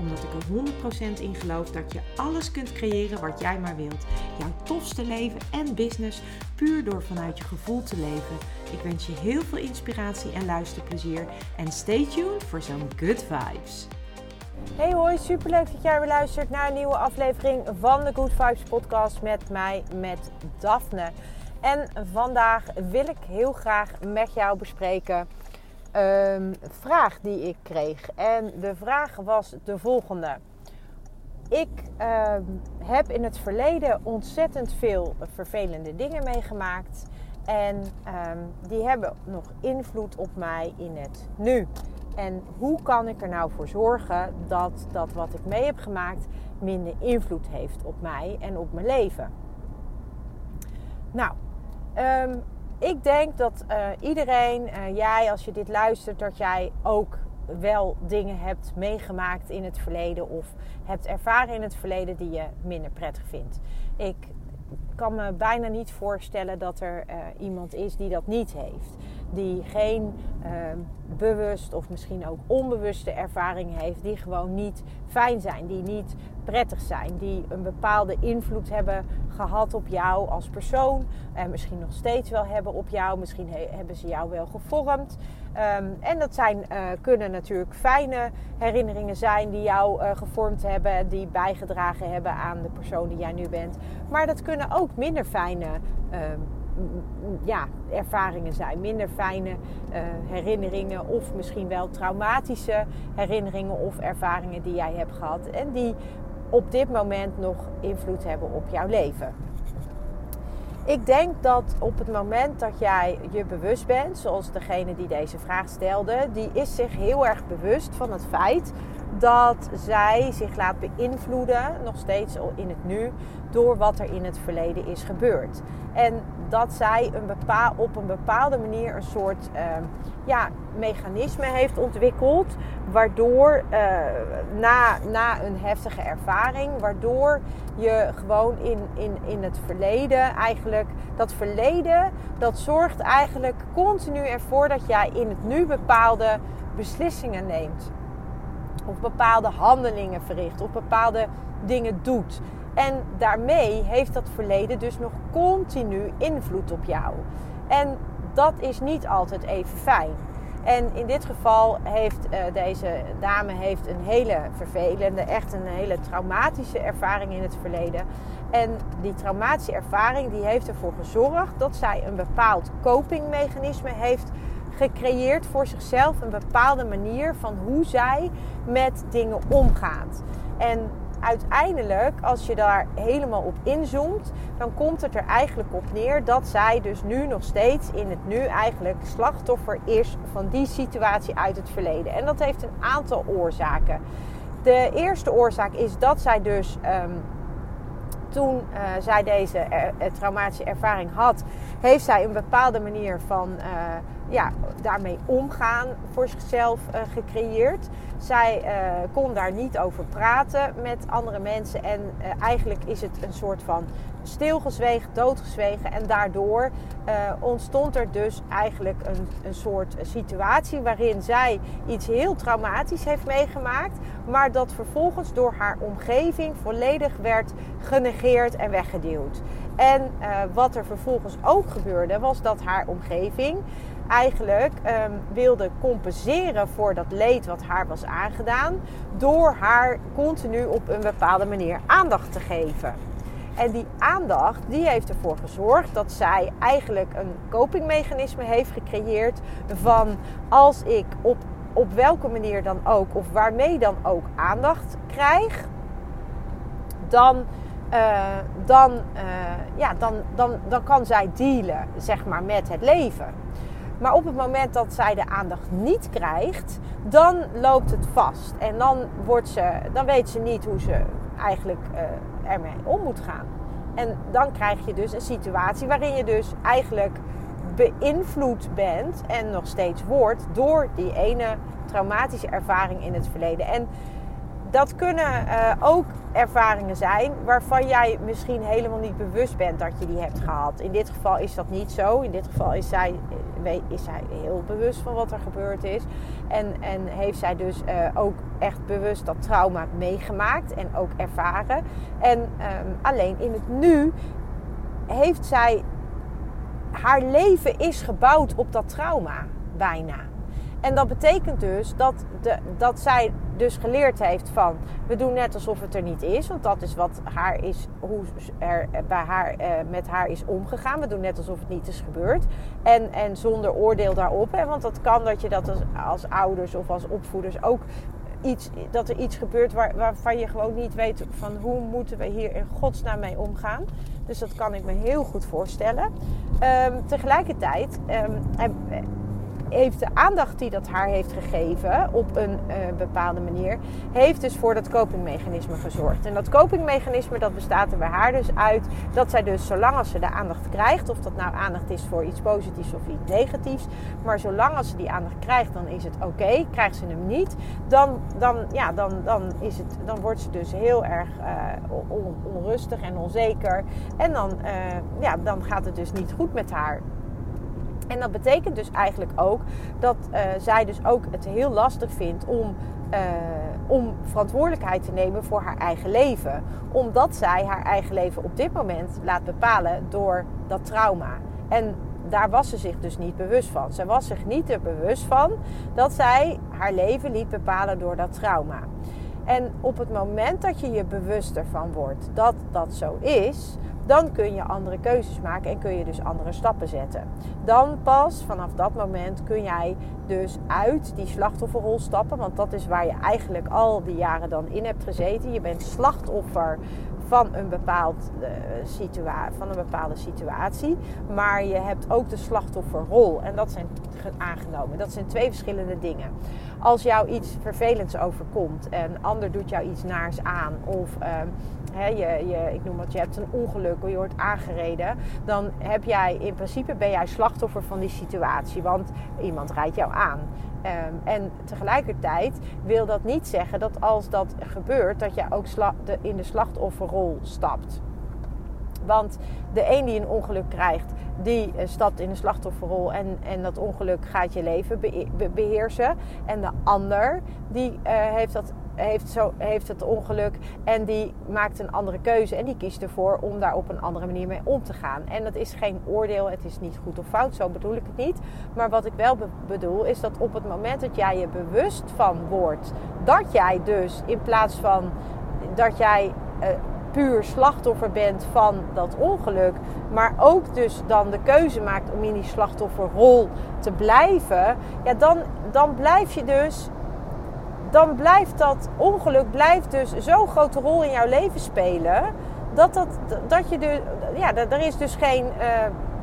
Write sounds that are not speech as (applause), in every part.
Omdat ik er 100% in geloof dat je alles kunt creëren wat jij maar wilt. Jouw tofste leven en business puur door vanuit je gevoel te leven. Ik wens je heel veel inspiratie en luisterplezier. En stay tuned voor zo'n good vibes. Hey hoi, superleuk dat jij weer luistert naar een nieuwe aflevering van de Good Vibes podcast met mij, met Daphne. En vandaag wil ik heel graag met jou bespreken een vraag die ik kreeg. En de vraag was de volgende. Ik ehm, heb in het verleden ontzettend veel vervelende dingen meegemaakt. En ehm, die hebben nog invloed op mij in het nu. En hoe kan ik er nou voor zorgen dat dat wat ik mee heb gemaakt minder invloed heeft op mij en op mijn leven? Nou, ehm, ik denk dat uh, iedereen, uh, jij als je dit luistert, dat jij ook wel dingen hebt meegemaakt in het verleden of hebt ervaren in het verleden die je minder prettig vindt. Ik kan me bijna niet voorstellen dat er uh, iemand is die dat niet heeft. Die geen uh, bewust of misschien ook onbewuste ervaringen heeft, die gewoon niet fijn zijn, die niet prettig zijn, die een bepaalde invloed hebben gehad op jou als persoon en misschien nog steeds wel hebben op jou. Misschien he hebben ze jou wel gevormd. Um, en dat zijn, uh, kunnen natuurlijk fijne herinneringen zijn die jou uh, gevormd hebben, die bijgedragen hebben aan de persoon die jij nu bent. Maar dat kunnen ook minder fijne uh, ja, ervaringen zijn, minder fijne uh, herinneringen of misschien wel traumatische herinneringen of ervaringen die jij hebt gehad en die op dit moment nog invloed hebben op jouw leven. Ik denk dat op het moment dat jij je bewust bent, zoals degene die deze vraag stelde, die is zich heel erg bewust van het feit dat zij zich laat beïnvloeden, nog steeds in het nu, door wat er in het verleden is gebeurd. En dat zij een bepaal, op een bepaalde manier een soort uh, ja, mechanisme heeft ontwikkeld, waardoor uh, na, na een heftige ervaring, waardoor je gewoon in, in, in het verleden eigenlijk, dat verleden, dat zorgt eigenlijk continu ervoor dat jij in het nu bepaalde beslissingen neemt of bepaalde handelingen verricht of bepaalde dingen doet. En daarmee heeft dat verleden dus nog continu invloed op jou. En dat is niet altijd even fijn. En in dit geval heeft uh, deze dame heeft een hele vervelende, echt een hele traumatische ervaring in het verleden. En die traumatische ervaring die heeft ervoor gezorgd dat zij een bepaald copingmechanisme heeft gecreëerd voor zichzelf een bepaalde manier van hoe zij met dingen omgaat. En uiteindelijk, als je daar helemaal op inzoomt, dan komt het er eigenlijk op neer dat zij dus nu nog steeds in het nu eigenlijk slachtoffer is van die situatie uit het verleden. En dat heeft een aantal oorzaken. De eerste oorzaak is dat zij dus um, toen uh, zij deze er, traumatische ervaring had, heeft zij een bepaalde manier van ja, daarmee omgaan voor zichzelf uh, gecreëerd. Zij kon daar niet over praten met andere mensen en eigenlijk is het een soort van stilgezwegen, doodgezwegen. En daardoor ontstond er dus eigenlijk een, een soort situatie waarin zij iets heel traumatisch heeft meegemaakt, maar dat vervolgens door haar omgeving volledig werd genegeerd en weggeduwd. En wat er vervolgens ook gebeurde, was dat haar omgeving eigenlijk um, wilde compenseren voor dat leed wat haar was aangedaan, door haar continu op een bepaalde manier aandacht te geven. En die aandacht die heeft ervoor gezorgd dat zij eigenlijk een copingmechanisme heeft gecreëerd van als ik op, op welke manier dan ook of waarmee dan ook aandacht krijg, dan, uh, dan, uh, ja, dan, dan, dan kan zij dealen zeg maar, met het leven. Maar op het moment dat zij de aandacht niet krijgt, dan loopt het vast. En dan, wordt ze, dan weet ze niet hoe ze eigenlijk uh, ermee om moet gaan. En dan krijg je dus een situatie waarin je dus eigenlijk beïnvloed bent en nog steeds wordt door die ene traumatische ervaring in het verleden. En dat kunnen uh, ook ervaringen zijn waarvan jij misschien helemaal niet bewust bent dat je die hebt gehad. In dit geval is dat niet zo. In dit geval is zij, eh, is zij heel bewust van wat er gebeurd is. En, en heeft zij dus uh, ook echt bewust dat trauma meegemaakt en ook ervaren. En um, alleen in het nu heeft zij. Haar leven is gebouwd op dat trauma, bijna. En dat betekent dus dat, de, dat zij dus geleerd heeft van we doen net alsof het er niet is. Want dat is wat haar is, hoe er bij haar, eh, met haar is omgegaan. We doen net alsof het niet is gebeurd. En, en zonder oordeel daarop. Hè, want dat kan dat je dat als, ouders of als opvoeders ook iets, dat er iets gebeurt waar, waarvan je gewoon niet weet van hoe moeten we hier in godsnaam mee omgaan. Dus dat kan ik me heel goed voorstellen. Um, tegelijkertijd um, heeft de aandacht die dat haar heeft gegeven op een uh, bepaalde manier, heeft dus voor dat copingmechanisme gezorgd. En dat copingmechanisme dat bestaat er bij haar dus uit dat zij dus zolang als ze de aandacht krijgt, of dat nou aandacht is voor iets positiefs of iets negatiefs, maar zolang als ze die aandacht krijgt, dan is het oké. Krijgt ze hem niet, dan, dan, ja, dan, dan, is het, dan wordt ze dus heel erg on, onrustig en onzeker. En dan, uh, ja, dan gaat het dus niet goed met haar. En dat betekent dus eigenlijk ook dat uh, zij dus ook het heel lastig vindt om, uh, om verantwoordelijkheid te nemen voor haar eigen leven. Omdat zij haar eigen leven op dit moment laat bepalen door dat trauma. En daar was ze zich dus niet bewust van. Ze was zich niet er bewust van dat zij haar leven liet bepalen door dat trauma. En op het moment dat je je bewuster van wordt dat dat zo is, dan kun je andere keuzes maken en kun je dus andere stappen zetten. Dan pas vanaf dat moment kun jij dus uit die slachtofferrol stappen, want dat is waar je eigenlijk al die jaren dan in hebt gezeten. Je bent slachtoffer van een, bepaald, uh, van een bepaalde situatie. Maar je hebt ook de slachtofferrol. En dat zijn aangenomen. Dat zijn twee verschillende dingen. Als jou iets vervelends overkomt en een ander doet jou iets naars aan. Of uh, je, je, ik noem het, je hebt een ongeluk of je wordt aangereden. Dan heb jij in principe ben jij slachtoffer van die situatie. Want iemand rijdt jou aan. Um, en tegelijkertijd wil dat niet zeggen dat als dat gebeurt, dat je ook in de slachtofferrol stapt. Want de een die een ongeluk krijgt, die uh, stapt in de slachtofferrol en, en dat ongeluk gaat je leven beheersen. En de ander die uh, heeft dat heeft, zo, heeft het ongeluk en die maakt een andere keuze en die kiest ervoor om daar op een andere manier mee om te gaan. En dat is geen oordeel, het is niet goed of fout, zo bedoel ik het niet. Maar wat ik wel bedoel is dat op het moment dat jij je bewust van wordt dat jij dus in plaats van dat jij uh, puur slachtoffer bent van dat ongeluk, maar ook dus dan de keuze maakt om in die slachtofferrol te blijven, ja, dan, dan blijf je dus dan blijft dat ongeluk blijft dus zo'n grote rol in jouw leven spelen. Dat, dat, dat je dus, ja, er is dus geen, uh,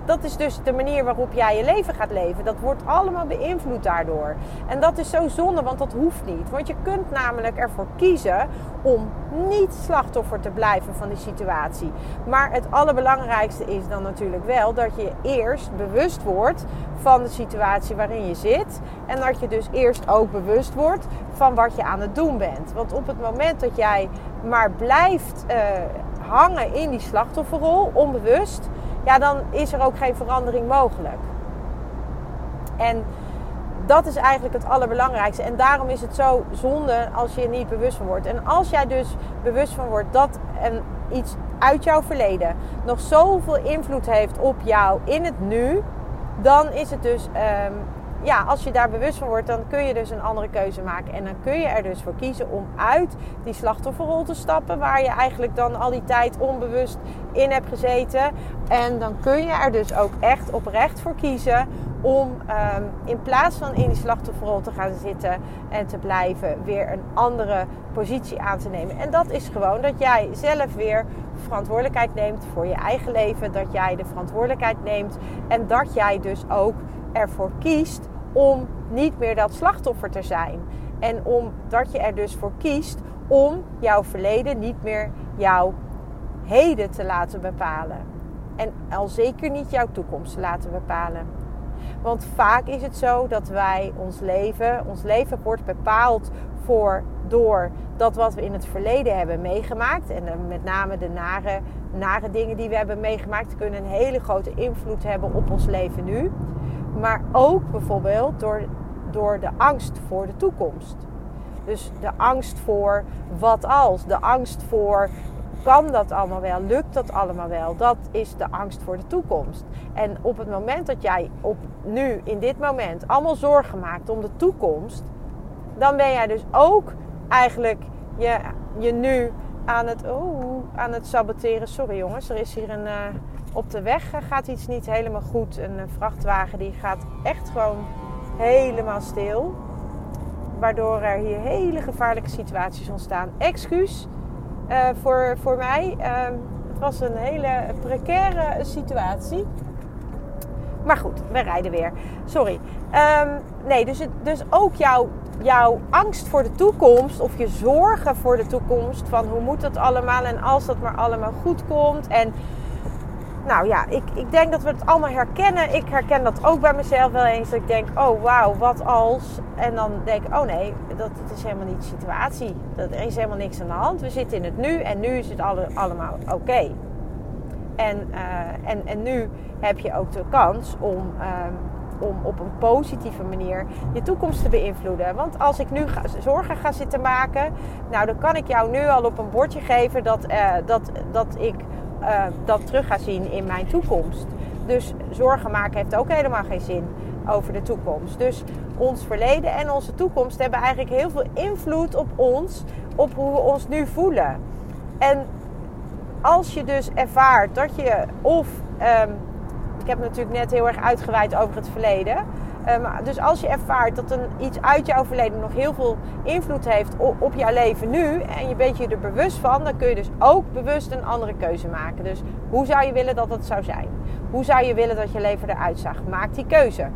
dat is dus de manier waarop jij je leven gaat leven. Dat wordt allemaal beïnvloed daardoor. En dat is zo zonde, want dat hoeft niet. Want je kunt namelijk ervoor kiezen om niet slachtoffer te blijven van die situatie. Maar het allerbelangrijkste is dan natuurlijk wel dat je eerst bewust wordt van de situatie waarin je zit. En dat je dus eerst ook bewust wordt van wat je aan het doen bent. Want op het moment dat jij maar blijft uh, hangen in die slachtofferrol, onbewust ja, dan is er ook geen verandering mogelijk. En dat is eigenlijk het allerbelangrijkste. En daarom is het zo zonde als je er niet bewust van wordt. En als jij dus bewust van wordt dat een, iets uit jouw verleden nog zoveel invloed heeft op jou in het nu, dan is het dus um, ja, als je daar bewust van wordt, dan kun je dus een andere keuze maken. En dan kun je er dus voor kiezen om uit die slachtofferrol te stappen, waar je eigenlijk dan al die tijd onbewust in hebt gezeten. En dan kun je er dus ook echt oprecht voor kiezen om um, in plaats van in die slachtofferrol te gaan zitten en te blijven, weer een andere positie aan te nemen. En dat is gewoon dat jij zelf weer verantwoordelijkheid neemt voor je eigen leven. Dat jij de verantwoordelijkheid neemt en dat jij dus ook ervoor kiest om niet meer dat slachtoffer te zijn. En omdat je er dus voor kiest om jouw verleden niet meer jouw heden te laten bepalen. En al zeker niet jouw toekomst te laten bepalen. Want vaak is het zo dat wij ons leven, ons leven wordt bepaald voor, door dat wat we in het verleden hebben meegemaakt. En met name de nare, nare dingen die we hebben meegemaakt kunnen een hele grote invloed hebben op ons leven nu. Maar ook bijvoorbeeld door, door de angst voor de toekomst. Dus de angst voor wat als, de angst voor kan dat allemaal wel? Lukt dat allemaal wel? Dat is de angst voor de toekomst. En op het moment dat jij op nu, in dit moment, allemaal zorgen maakt om de toekomst, dan ben jij dus ook eigenlijk je, je nu aan het, oh, aan het saboteren. Sorry jongens, er is hier een. Uh, op de weg gaat iets niet helemaal goed. Een vrachtwagen die gaat echt gewoon helemaal stil. Waardoor er hier hele gevaarlijke situaties ontstaan. Excuus uh, voor, voor mij. Uh, het was een hele precaire situatie. Maar goed, we rijden weer. Sorry. Um, nee, dus, het, dus ook jouw, jouw angst voor de toekomst of je zorgen voor de toekomst. Van hoe moet dat allemaal en als dat maar allemaal goed komt. En nou ja, ik, ik denk dat we het allemaal herkennen. Ik herken dat ook bij mezelf wel eens. Dat ik denk, oh wauw, wat als? En dan denk ik, oh nee, dat, is helemaal niet de situatie. Dat, er is helemaal niks aan de hand. We zitten in het nu en nu is het alle, allemaal oké. En, uh, en, en nu heb je ook de kans om, um, om op een positieve manier je toekomst te beïnvloeden. Want als ik nu zorgen ga zitten maken, nou dan kan ik jou nu al op een bordje geven dat, uh, dat, dat ik uh, dat terug ga zien in mijn toekomst. Dus zorgen maken heeft ook helemaal geen zin over de toekomst. Dus ons verleden en onze toekomst hebben eigenlijk heel veel invloed op ons, op hoe we ons nu voelen. En als je dus ervaart dat je of, um, ik heb natuurlijk net heel erg uitgeweid over het verleden, Ehm, dus als je ervaart dat een, iets uit jouw verleden nog heel veel invloed heeft op, op jouw leven nu en je bent je er bewust van, dan kun je dus ook bewust een andere keuze maken. Dus hoe zou je willen dat het zou zijn? Hoe zou je willen dat je leven eruit zag? Maak die keuze.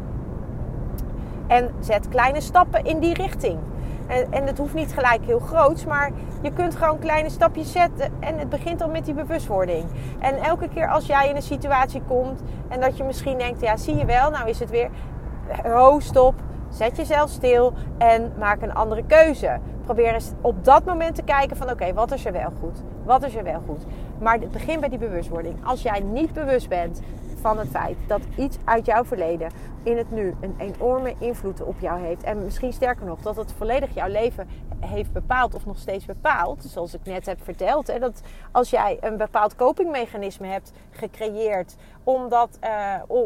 En zet kleine stappen in die richting. En, en het hoeft niet gelijk heel groots, maar je kunt gewoon kleine stapjes zetten. En het begint al met die bewustwording. En elke keer als jij in een situatie komt en dat je misschien denkt, ja zie je wel, nou is het weer ho, stop. Zet jezelf stil en maak een andere keuze. Probeer eens op dat moment te kijken van oké, wat is er wel goed? Wat is er wel goed? Maar begin bij die bewustwording. Als jij niet bewust bent van het feit dat iets uit jouw verleden in het nu een enorme invloed op jou heeft. En misschien sterker nog, dat het volledig jouw leven heeft bepaald of nog steeds bepaalt. Zoals ik net heb verteld. Hè, dat als jij een bepaald copingmechanisme hebt gecreëerd om, dat,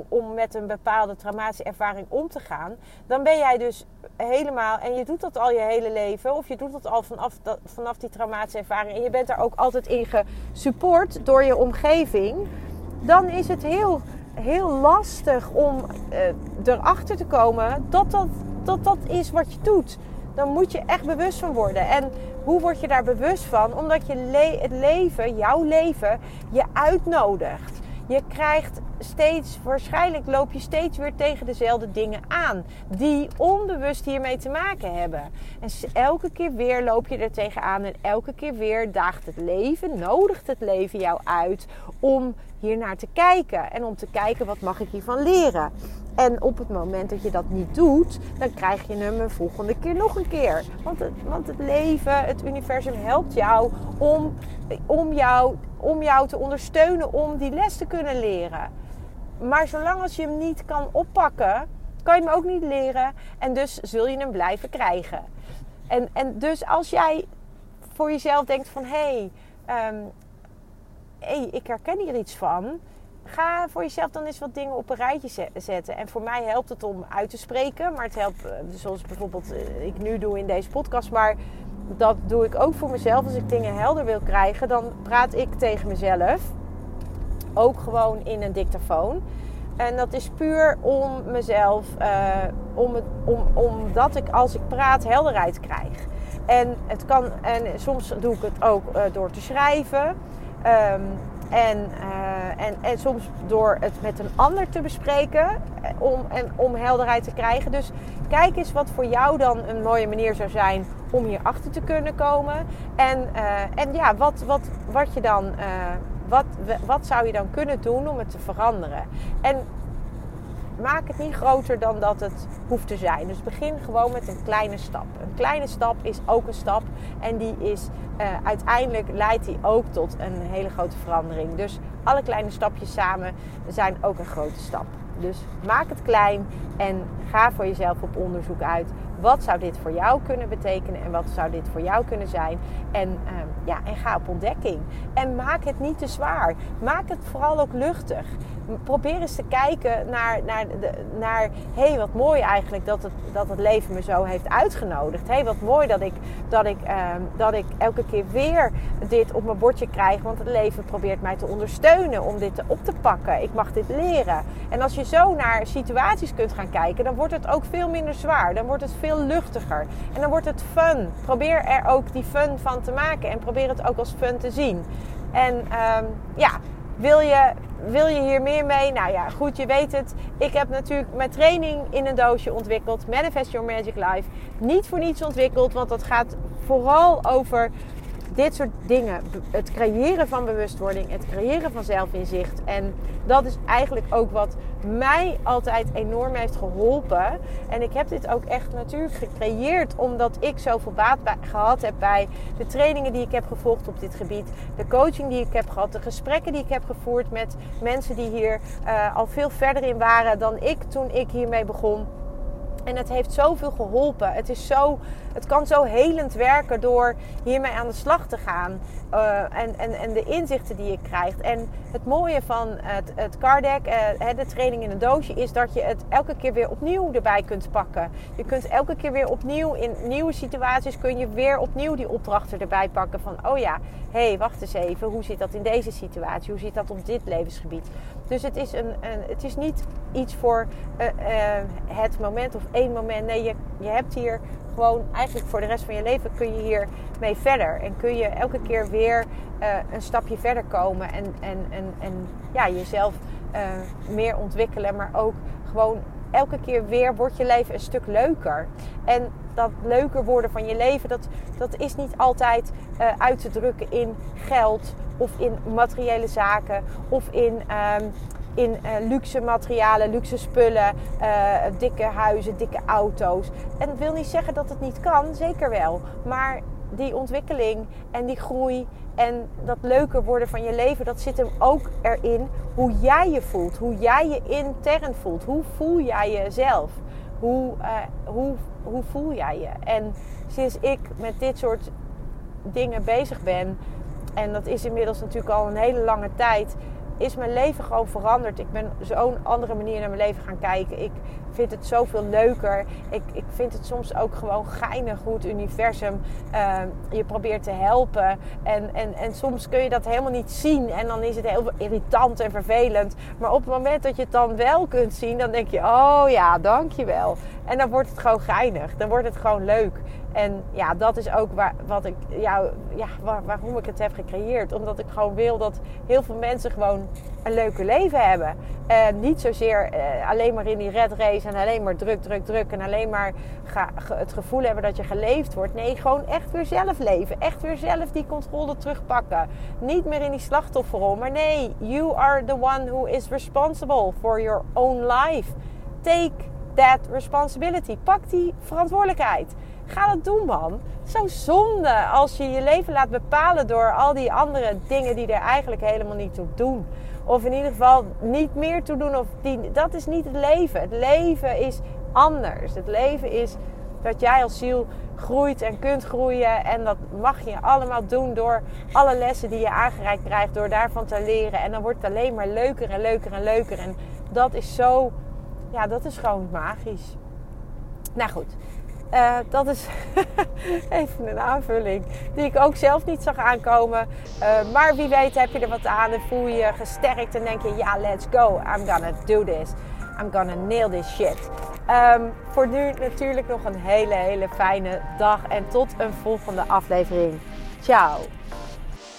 om met een bepaalde traumatische ervaring om te gaan. Dan ben jij dus helemaal, en je doet dat al je hele leven. Of je doet dat al vanaf, vanaf die traumatische ervaring. En je bent daar ook altijd in gesupport door je omgeving dan is het heel, heel lastig om uh, erachter te komen dat dat, dat dat is wat je doet. Dan moet je echt bewust van worden. En hoe word je daar bewust van? Omdat je het leven, jouw leven, je uitnodigt. Je krijgt steeds, waarschijnlijk loop je steeds weer tegen dezelfde dingen aan. Die onbewust hiermee te maken hebben. En elke keer weer loop je er tegenaan. En elke keer weer daagt het leven, nodigt het leven jou uit om hier naar te kijken. En om te kijken wat mag ik hiervan leren. En op het moment dat je dat niet doet, dan krijg je hem een volgende keer nog een keer. Want het, want het leven, het universum helpt jou om, om jou om jou te ondersteunen om die les te kunnen leren. Maar zolang als je hem niet kan oppakken, kan je hem ook niet leren. En dus zul je hem blijven krijgen. En, en dus als jij voor jezelf denkt van... hé, hey, um, hey, ik herken hier iets van... Ga voor jezelf dan eens wat dingen op een rijtje zetten. En voor mij helpt het om uit te spreken. Maar het helpt, eh, zoals bijvoorbeeld eh, ik nu doe in deze podcast. Maar dat doe ik ook voor mezelf. Als ik dingen helder wil krijgen, dan praat ik tegen mezelf. Ook gewoon in een dictafoon. En dat is puur om mezelf, uh, om om, omdat ik als ik praat helderheid krijg. En, het kan, en soms doe ik het ook door te schrijven. Um, en, uh, en, en soms door het met een ander te bespreken om, en, om helderheid te krijgen. Dus kijk eens wat voor jou dan een mooie manier zou zijn om hierachter te kunnen komen. En, uh, en ja, wat, wat, wat je dan wat, wat zou je dan kunnen doen om het te veranderen? En maak het niet groter dan dat het hoeft te zijn. Dus begin gewoon met een kleine stap. Een kleine stap is ook een stap. En die is uh, uiteindelijk leidt die ook tot een hele grote verandering. Dus alle kleine stapjes samen zijn ook een grote stap. Dus maak het klein en ga voor jezelf op onderzoek uit. Wat zou dit voor jou kunnen betekenen en wat zou dit voor jou kunnen zijn? En, ehm, ja, en ga op ontdekking. En maak het niet te zwaar. Maak het vooral ook luchtig. Probeer eens te kijken naar, naar, de, naar hey, wat mooi eigenlijk dat het, dat het leven me zo heeft uitgenodigd. hey, wat mooi dat ik, dat, ik, ehm, dat ik elke keer weer dit op mijn bordje krijg. Want het leven probeert mij te ondersteunen om dit op te pakken. Ik mag dit leren. En als je zo naar situaties kunt gaan kijken, dan wordt het ook veel minder zwaar. Dan wordt het veel luchtiger. En dan wordt het fun. Probeer er ook die fun van te maken. En probeer het ook als fun te zien. En um, ja, wil je, wil je hier meer mee? Nou ja, goed, je weet het. Ik heb natuurlijk mijn training in een doosje ontwikkeld. Manifest Your Magic Life. Niet voor niets ontwikkeld, want dat gaat vooral over dit soort dingen. Het creëren van bewustwording, het creëren van zelfinzicht. En dat is eigenlijk ook wat mij altijd enorm heeft geholpen. En ik heb dit ook echt natuurlijk gecreëerd omdat ik zoveel baat bij, gehad heb bij de trainingen die ik heb gevolgd op dit gebied. De coaching die ik heb gehad, de gesprekken die ik heb gevoerd met mensen die hier uh, al veel verder in waren dan ik toen ik hiermee begon. En het heeft zoveel geholpen. Het, is zo, het kan zo helend werken door hiermee aan de slag te gaan. Uh, en, en, en de inzichten die je krijgt. En het mooie van het, het uh, de training in een doosje, is dat je het elke keer weer opnieuw erbij kunt pakken. Je kunt elke keer weer opnieuw in nieuwe situaties kun je weer opnieuw die opdrachten erbij pakken. Van oh ja, hé, hey, wacht eens even. Hoe zit dat in deze situatie? Hoe zit dat op dit levensgebied? Dus het is, een, het is niet iets voor uh, het moment of één moment. Nee, je, je hebt hier gewoon eigenlijk voor de rest van je leven kun je hier mee verder. En kun je elke keer weer uh, een stapje verder komen. En, en, en, en ja, jezelf meer ontwikkelen. Maar ook gewoon elke keer weer wordt je leven een stuk leuker. En dat leuker worden van je leven, dat, dat is niet altijd uit te drukken in geld of in materiële zaken of in um, in uh, luxe materialen, luxe spullen, uh, dikke huizen, dikke auto's. En dat wil niet zeggen dat het niet kan, zeker wel. Maar die ontwikkeling en die groei en dat leuker worden van je leven, dat zit hem ook erin hoe jij je voelt, hoe jij je intern voelt. Hoe voel jij jezelf? Hoe, uh, hoe, hoe voel jij je? En sinds ik met dit soort dingen bezig ben, en dat is inmiddels natuurlijk al een hele lange tijd, is mijn leven gewoon veranderd. Ik ben zo'n andere manier naar mijn leven gaan kijken. Ik vind het zoveel leuker. Ik, ik vind het soms ook gewoon geinig hoe het universum uh, je probeert te helpen. En, en, en soms kun je dat helemaal niet zien. En dan is het heel irritant en vervelend. Maar op het moment dat je het dan wel kunt zien, dan denk je: oh ja, dankjewel. En dan wordt het gewoon geinig. Dan wordt het gewoon leuk. En ja, dat is ook waar, wat ik, jou, ja, waar, waarom ik het heb gecreëerd. Omdat ik gewoon wil dat heel veel mensen gewoon een leuke leven hebben. En niet zozeer uh, alleen maar in die red race en alleen maar druk, druk, druk. En alleen maar ga, het gevoel hebben dat je geleefd wordt. Nee, gewoon echt weer zelf leven. Echt weer zelf die controle terugpakken. Niet meer in die slachtofferrol. Maar nee, you are the one who is responsible for your own life. Take that responsibility. Pak die verantwoordelijkheid. Ga dat doen, man. Zo zonde als je je leven laat bepalen door al die andere dingen die er eigenlijk helemaal niet toe doen. Of in ieder geval niet meer toe doen. Of die, dat is niet het leven. Het leven is anders. Het leven is dat jij als ziel groeit en kunt groeien. En dat mag je allemaal doen door alle lessen die je aangereikt krijgt. Door daarvan te leren. En dan wordt het alleen maar leuker en leuker en leuker. En dat is zo... Ja, dat is gewoon magisch. Nou goed, uh, dat is (laughs) even een aanvulling die ik ook zelf niet zag aankomen. Uh, maar wie weet heb je er wat aan en voel je je gesterkt en denk je, ja, let's go. I'm gonna do this. I'm gonna nail this shit. Um, voor nu natuurlijk nog een hele, hele fijne dag en tot een volgende aflevering. Ciao.